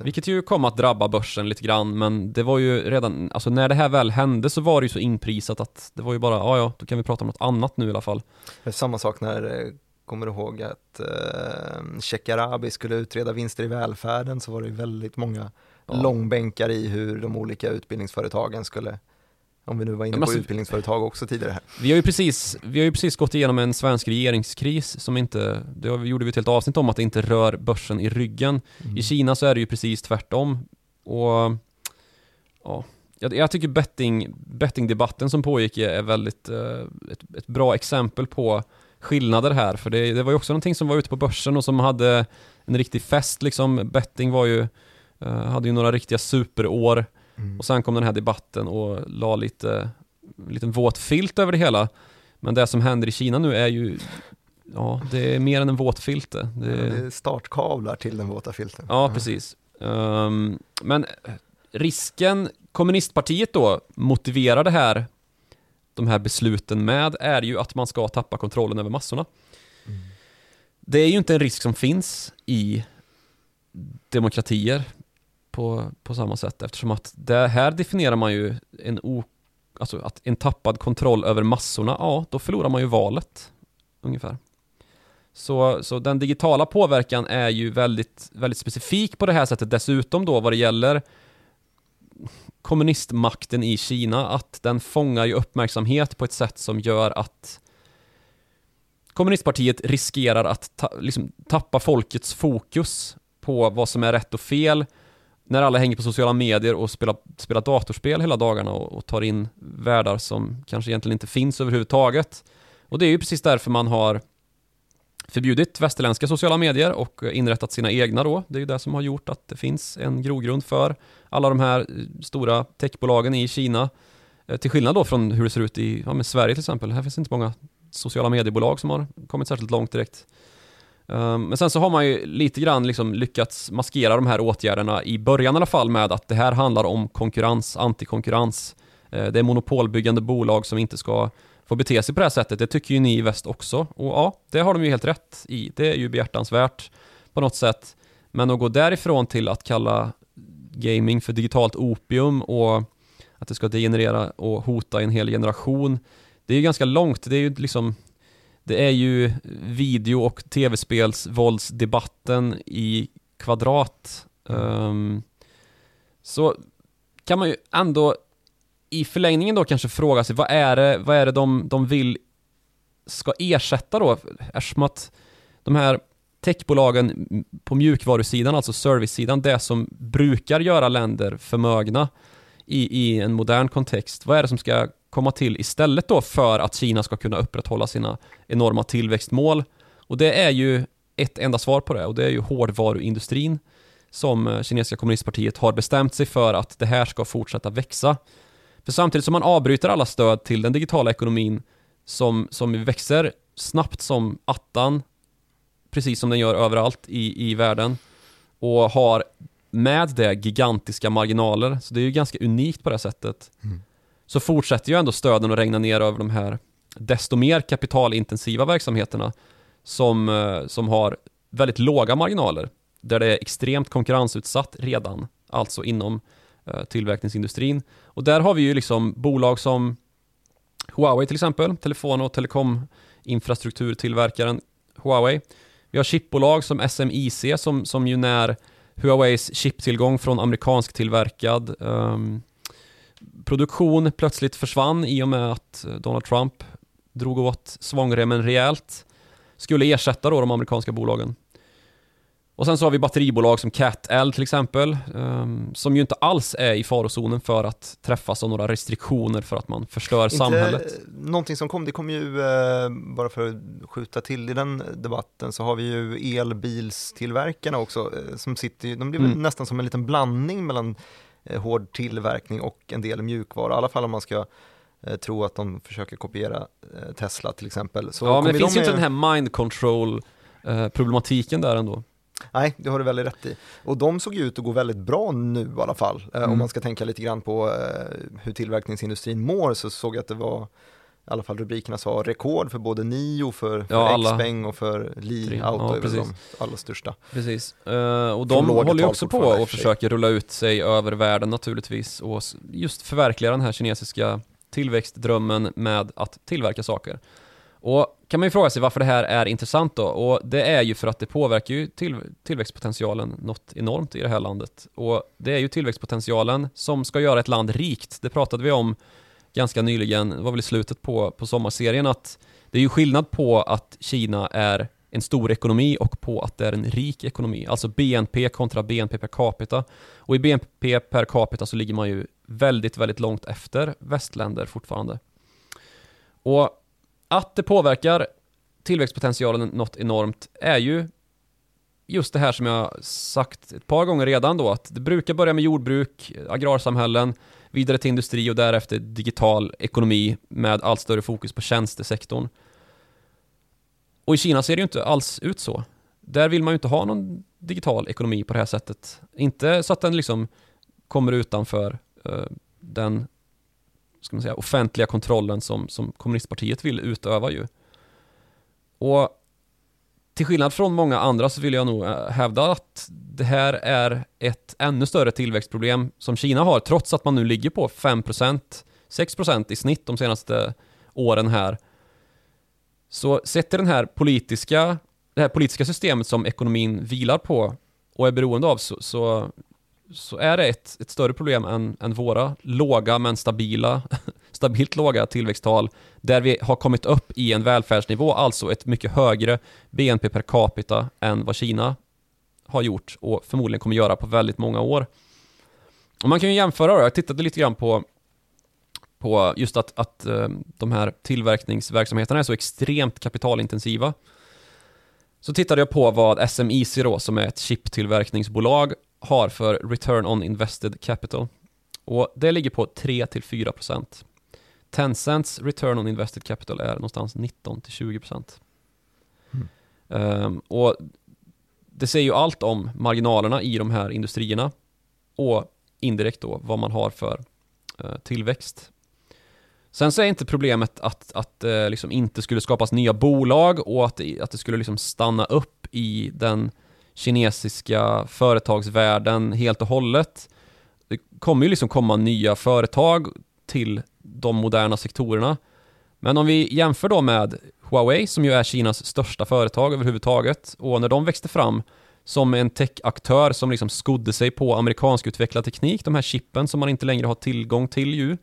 C: Vilket ju kom att drabba börsen lite grann, men det var ju redan, alltså när det här väl hände så var det ju så inprisat att det var ju bara, ja ja, då kan vi prata om något annat nu i alla fall.
B: Samma sak när, eh, kommer du ihåg att eh, Shekarabi skulle utreda vinster i välfärden så var det ju väldigt många ja. långbänkar i hur de olika utbildningsföretagen skulle om vi nu var inne på alltså, utbildningsföretag också tidigare här.
C: Vi har ju precis, vi har ju precis gått igenom en svensk regeringskris som inte, det gjorde vi ett helt avsnitt om att det inte rör börsen i ryggen. Mm. I Kina så är det ju precis tvärtom. Och ja, jag, tycker betting, bettingdebatten som pågick är väldigt, eh, ett, ett, bra exempel på skillnader här. För det, det var ju också någonting som var ute på börsen och som hade en riktig fest liksom. Betting var ju Eh, hade ju några riktiga superår
B: Mm.
C: och sen kom den här debatten och la lite, en liten våt filt över det hela. Men det som händer i Kina nu är ju, ja, det är mer än en våt filt det.
B: Det
C: det
B: är startkablar till den våta filten.
C: Ja, precis. Ehm, men risken kommunistpartiet då motiverar det här, de här besluten med är ju att man ska tappa kontrollen över massorna.
B: Mm.
C: Det är ju inte en risk som finns i demokratier på, på samma sätt eftersom att det här definierar man ju en o, alltså att en tappad kontroll över massorna, ja då förlorar man ju valet ungefär. Så, så den digitala påverkan är ju väldigt, väldigt specifik på det här sättet dessutom då vad det gäller kommunistmakten i Kina, att den fångar ju uppmärksamhet på ett sätt som gör att kommunistpartiet riskerar att ta, liksom, tappa folkets fokus på vad som är rätt och fel när alla hänger på sociala medier och spelar, spelar datorspel hela dagarna och, och tar in världar som kanske egentligen inte finns överhuvudtaget. Och det är ju precis därför man har förbjudit västerländska sociala medier och inrättat sina egna då. Det är ju det som har gjort att det finns en grogrund för alla de här eh, stora techbolagen i Kina. Eh, till skillnad då från hur det ser ut i ja, Sverige till exempel. Här finns inte många sociala mediebolag som har kommit särskilt långt direkt. Ehm, men sen så har man ju lite grann liksom lyckats maskera de här åtgärderna i början i alla fall med att det här handlar om konkurrens, antikonkurrens. Ehm, det är monopolbyggande bolag som inte ska få bete sig på det här sättet. Det tycker ju ni i väst också. Och ja, det har de ju helt rätt i. Det är ju behjärtansvärt på något sätt. Men att gå därifrån till att kalla gaming för digitalt opium och att det ska degenerera och hota en hel generation. Det är ju ganska långt. Det är ju liksom det är ju video och tv-spelsvåldsdebatten i kvadrat. Um, så kan man ju ändå i förlängningen då kanske fråga sig vad är det, vad är det de, de vill ska ersätta då? Eftersom att de här techbolagen på mjukvarusidan, alltså servicesidan, det som brukar göra länder förmögna i, i en modern kontext. Vad är det som ska komma till istället då för att Kina ska kunna upprätthålla sina enorma tillväxtmål? Och det är ju ett enda svar på det och det är ju hårdvaruindustrin som eh, kinesiska kommunistpartiet har bestämt sig för att det här ska fortsätta växa. För samtidigt som man avbryter alla stöd till den digitala ekonomin som, som växer snabbt som attan, precis som den gör överallt i, i världen, och har med det gigantiska marginaler, så det är ju ganska unikt på det här sättet,
B: Mm
C: så fortsätter ju ändå stöden att regna ner över de här desto mer kapitalintensiva verksamheterna som, eh, som har väldigt låga marginaler, där det är extremt konkurrensutsatt redan, alltså inom eh, tillverkningsindustrin. Och där har vi ju liksom bolag som Huawei till exempel, telefon och telekominfrastrukturtillverkaren Huawei. Vi har chipbolag som SMIC som, som ju när Huaweis chiptillgång från amerikansk tillverkad um, ehm, produktion plötsligt försvann i och med att eh, Donald Trump drog åt svångremmen rejält skulle ersätta då de amerikanska bolagen. Och sen så har vi batteribolag som CatL till exempel, ehm, som ju inte alls är i farozonen för att träffas av några restriktioner för att man förstör samhället.
B: Inte någonting som kom, det kom ju, eh, bara för att skjuta till i den debatten, så har vi ju elbilstillverkarna också, eh, som sitter de blir
C: Mm.
B: nästan som en liten blandning mellan hård tillverkning och en del mjukvara, i alla fall om man ska eh, tro att de försöker kopiera eh, Tesla till exempel. Så
C: ja, men det finns ju inte den här mind control eh, problematiken där ändå.
B: Nej, det har du väldigt rätt i. Och de såg ju ut att gå väldigt bra nu i alla fall. Eh,
C: Mm.
B: Om man ska tänka lite grann på eh, hur tillverkningsindustrin mår så såg jag att det var i alla fall rubrikerna sa rekord för både Nio, för, för
C: Ja,
B: Xpeng och för Li. Auto
C: Ja,
B: är väl de allra största.
C: Precis. Eh, och de håller ju också på och försöker rulla ut sig över världen naturligtvis och just förverkliga den här kinesiska tillväxtdrömmen med att tillverka saker. Och kan man ju fråga sig varför det här är intressant då? Och det är ju för att det påverkar ju till, tillväxtpotentialen något enormt i det här landet. Och det är ju tillväxtpotentialen som ska göra ett land rikt. Det pratade vi om ganska nyligen, det var väl i slutet på, på sommarserien, att det är ju skillnad på att Kina är en stor ekonomi och på att det är en rik ekonomi. Alltså BNP kontra BNP per capita. Och i BNP per capita så ligger man ju väldigt, väldigt långt efter västländer fortfarande. Och att det påverkar tillväxtpotentialen något enormt är ju just det här som jag sagt ett par gånger redan då, att det brukar börja med jordbruk, agrarsamhällen, vidare till industri och därefter digital ekonomi med allt större fokus på tjänstesektorn. Och i Kina ser det ju inte alls ut så. Där vill man ju inte ha någon digital ekonomi på det här sättet. Inte så att den liksom kommer utanför uh, den ska man säga, offentliga kontrollen som, som kommunistpartiet vill utöva ju. Och till skillnad från många andra så vill jag nog eh, hävda att det här är ett ännu större tillväxtproblem som Kina har, trots att man nu ligger på 5%, 6% i snitt de senaste åren här. Så sätter den här politiska, det här politiska systemet som ekonomin vilar på och är beroende av så, så, så är det ett, ett större problem än, än våra låga men stabila stabilt låga tillväxttal där vi har kommit upp i en välfärdsnivå, alltså ett mycket högre BNP per capita än vad Kina har gjort och förmodligen kommer göra på väldigt många år. Och man kan ju jämföra då, jag tittade lite grann på på just att, att eh, de här tillverkningsverksamheterna är så extremt kapitalintensiva. Så tittade jag på vad SMIC då, som är ett chiptillverkningsbolag, har för return on invested capital. Och det ligger på 3-4%. Tencents return on invested capital är någonstans 19-20%. Mm. Um, och det säger ju allt om marginalerna i de här industrierna och indirekt då vad man har för uh, tillväxt. Sen så är inte problemet att, att det uh, liksom inte skulle skapas nya bolag och att det, att det skulle liksom stanna upp i den kinesiska företagsvärlden helt och hållet. Det kommer ju liksom komma nya företag till de moderna sektorerna. Men om vi jämför då med Huawei som ju är Kinas största företag överhuvudtaget och när de växte fram som en techaktör som liksom skodde sig på amerikansk utvecklad teknik, de här chippen som man inte längre har tillgång till ju.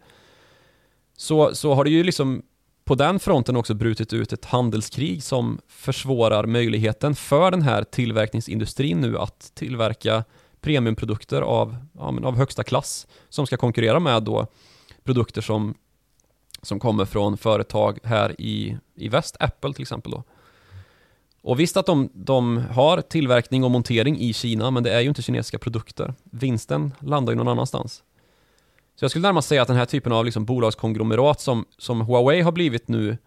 C: Så, så har det ju liksom på den fronten också brutit ut ett handelskrig som försvårar möjligheten för den här tillverkningsindustrin nu att tillverka premiumprodukter av, ja, av högsta klass som ska konkurrera med då produkter som, som kommer från företag här i, i väst, Apple till exempel då. Och visst att de, de har tillverkning och montering i Kina, men det är ju inte kinesiska produkter. Vinsten landar ju någon annanstans. Så jag skulle närmast säga att den här typen av liksom bolagskonglomerat som, som Huawei har blivit nu,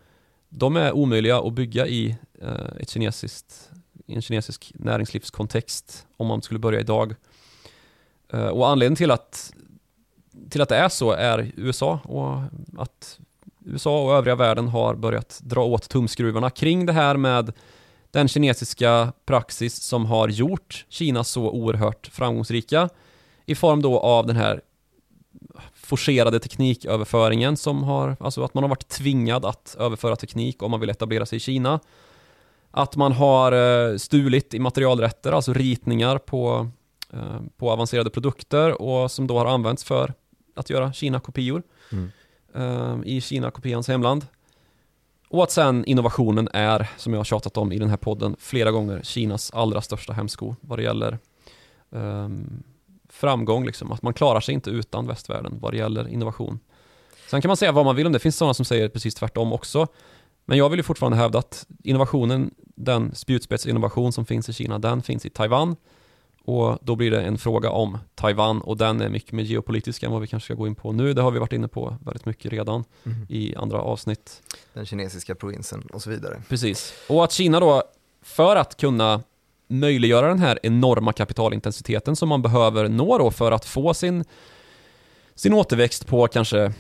C: de är omöjliga att bygga i eh, ett kinesiskt, en kinesisk näringslivskontext om man skulle börja idag. Eh, och anledningen till att till att det är så är USA och att USA och övriga världen har börjat dra åt tumskruvarna kring det här med den kinesiska praxis som har gjort Kina så oerhört framgångsrika i form då av den här forcerade tekniköverföringen som har, alltså att man har varit tvingad att överföra teknik om man vill etablera sig i Kina. Att man har eh, stulit immaterialrätter, alltså ritningar på, eh, på avancerade produkter och som då har använts för att göra Kina-kopior mm. uh, i Kina-kopians hemland. Och att sen innovationen är, som jag har tjatat om i den här podden flera gånger, Kinas allra största hämsko vad det gäller um, framgång, liksom. att man klarar sig inte utan västvärlden vad det gäller innovation. Sen kan man säga vad man vill om det, det finns sådana som säger precis tvärtom också. Men jag vill ju fortfarande hävda att innovationen, den spjutspetsinnovation som finns i Kina, den finns i Taiwan och då blir det en fråga om Taiwan och den är mycket mer geopolitisk än vad vi kanske ska gå in på nu. Det har vi varit inne på väldigt mycket redan mm. i andra avsnitt.
B: Den kinesiska provinsen och så vidare.
C: Precis. Och att Kina då, för att kunna möjliggöra den här enorma kapitalintensiteten som man behöver nå då för att få sin, sin återväxt på kanske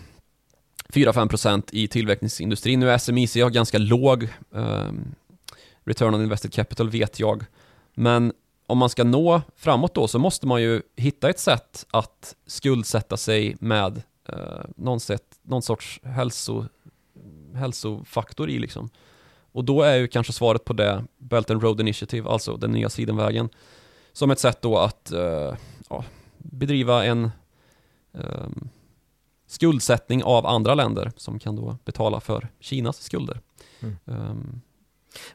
C: 4-5% i tillverkningsindustrin. Nu är SMIC har ganska låg um, return on invested capital vet jag. Men om man ska nå framåt då så måste man ju hitta ett sätt att skuldsätta sig med eh, någon, sätt, någon sorts hälso, hälsofaktor i liksom. Och då är ju kanske svaret på det Belt and Road Initiative, alltså den nya sidenvägen, som ett sätt då att eh, ja, bedriva en eh, skuldsättning av andra länder som kan då betala för Kinas skulder. Mm. Um,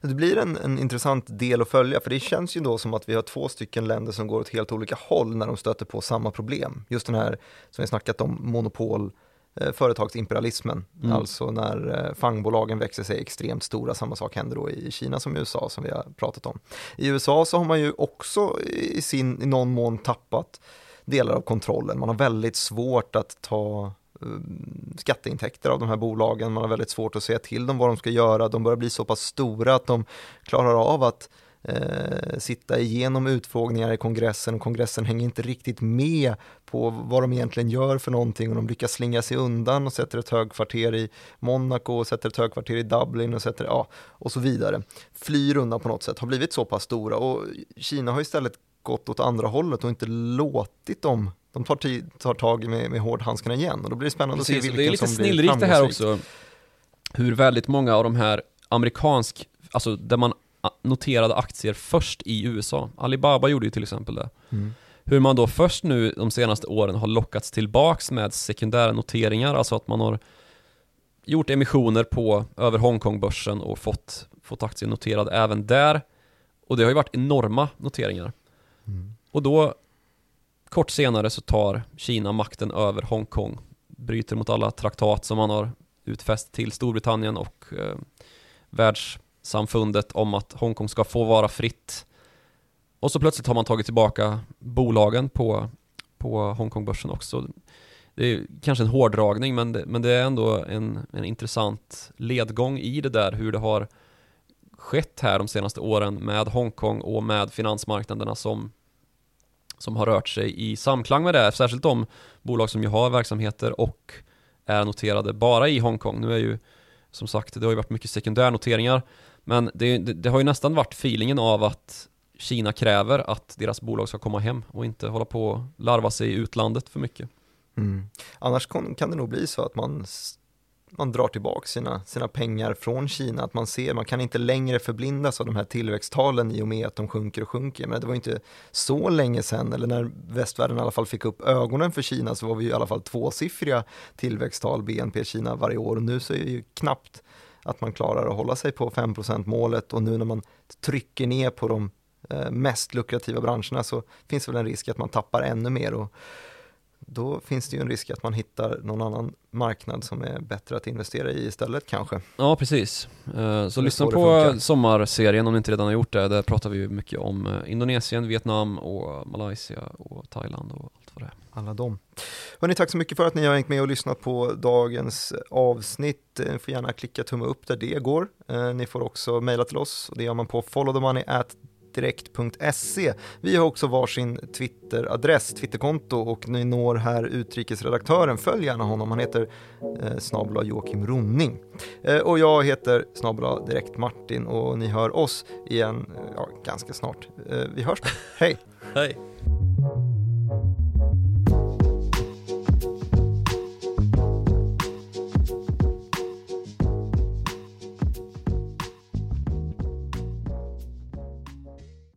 B: det blir en, en intressant del att följa, för det känns ju då som att vi har två stycken länder som går åt helt olika håll när de stöter på samma problem. Just den här, som vi snackat om, monopol eh, företagsimperialismen,
C: Mm.
B: alltså när eh, fangbolagen växer sig extremt stora. Samma sak händer då i Kina som i USA som vi har pratat om. I USA så har man ju också i, sin, i någon mån tappat delar av kontrollen. Man har väldigt svårt att ta Eh, skatteintäkter av de här bolagen. Man har väldigt svårt att säga till dem vad de ska göra. De börjar bli så pass stora att de klarar av att eh, sitta igenom utfrågningar i kongressen och kongressen hänger inte riktigt med på vad de egentligen gör för någonting och de lyckas slinga sig undan och sätter ett högkvarter i Monaco och sätter ett högkvarter i Dublin och sätter, ja, och så vidare. Flyr undan på något sätt, har blivit så pass stora och Kina har istället gått åt andra hållet och inte låtit dem de tar, tar tag med, med hårdhandskarna igen och då blir det spännande
C: Precis,
B: att se vilken
C: det är lite
B: som blir
C: snillrikt det här
B: framgångsrik.
C: också Hur väldigt många av de här amerikansk, alltså där man noterade aktier först i USA Alibaba gjorde ju till exempel det
B: Mm.
C: Hur man då först nu de senaste åren har lockats tillbaks med sekundära noteringar, alltså att man har gjort emissioner på över Hongkongbörsen och fått, fått aktier noterade även där. Och det har ju varit enorma noteringar.
B: Mm.
C: Och då, kort senare så tar Kina makten över Hongkong, bryter mot alla traktat som man har utfäst till Storbritannien och eh, världssamfundet om att Hongkong ska få vara fritt. Och så plötsligt har man tagit tillbaka bolagen på, på Hongkongbörsen också. Det är kanske en hårdragning men det, men det är ändå en, en intressant ledgång i det där hur det har skett här de senaste åren med Hongkong och med finansmarknaderna som, som har rört sig i samklang med det, särskilt de bolag som ju har verksamheter och är noterade bara i Hongkong. Nu är ju som sagt, det har ju varit mycket sekundärnoteringar, men det, det, det har ju nästan varit feelingen av att Kina kräver att deras bolag ska komma hem och inte hålla på och larva sig i utlandet för mycket.
B: Mm. Annars kan det nog bli så att man, man drar tillbaka sina, sina pengar från Kina, att man ser, man kan inte längre förblindas av de här tillväxttalen i och med att de sjunker och sjunker. Men det var ju inte så länge sedan, eller när västvärlden i alla fall fick upp ögonen för Kina så var vi ju i alla fall tvåsiffriga tillväxttal BNP Kina varje år. Och nu så är det ju knappt att man klarar att hålla sig på 5% målet. Och nu när man trycker ner på de eh, mest lukrativa branscherna så finns det väl en risk att man tappar ännu mer. Och då finns det ju en risk att man hittar någon annan marknad som är bättre att investera i istället kanske.
C: Ja, precis. Eh, Så lyssna på sommarserien om ni inte redan har gjort det. Där pratar vi ju mycket om eh, Indonesien, Vietnam och Malaysia och Thailand och allt vad det är.
B: Alla dem. Hörni, tack så mycket för att ni har hängt med och lyssnat på dagens avsnitt. Eh, Ni får gärna klicka tumme upp där det går. Ni får också mejla till oss och det gör man på followthemoney@direkt.se. Vi har också varsin Twitter-adress, Twitterkonto och ni når här utrikesredaktören. Följ gärna honom, han heter eh, snabla Joakim Ronning. Eh, och jag heter snabla direkt Martin och ni hör oss igen eh, ja, ganska snart. Eh, vi hörs då. Hej!
C: Hej!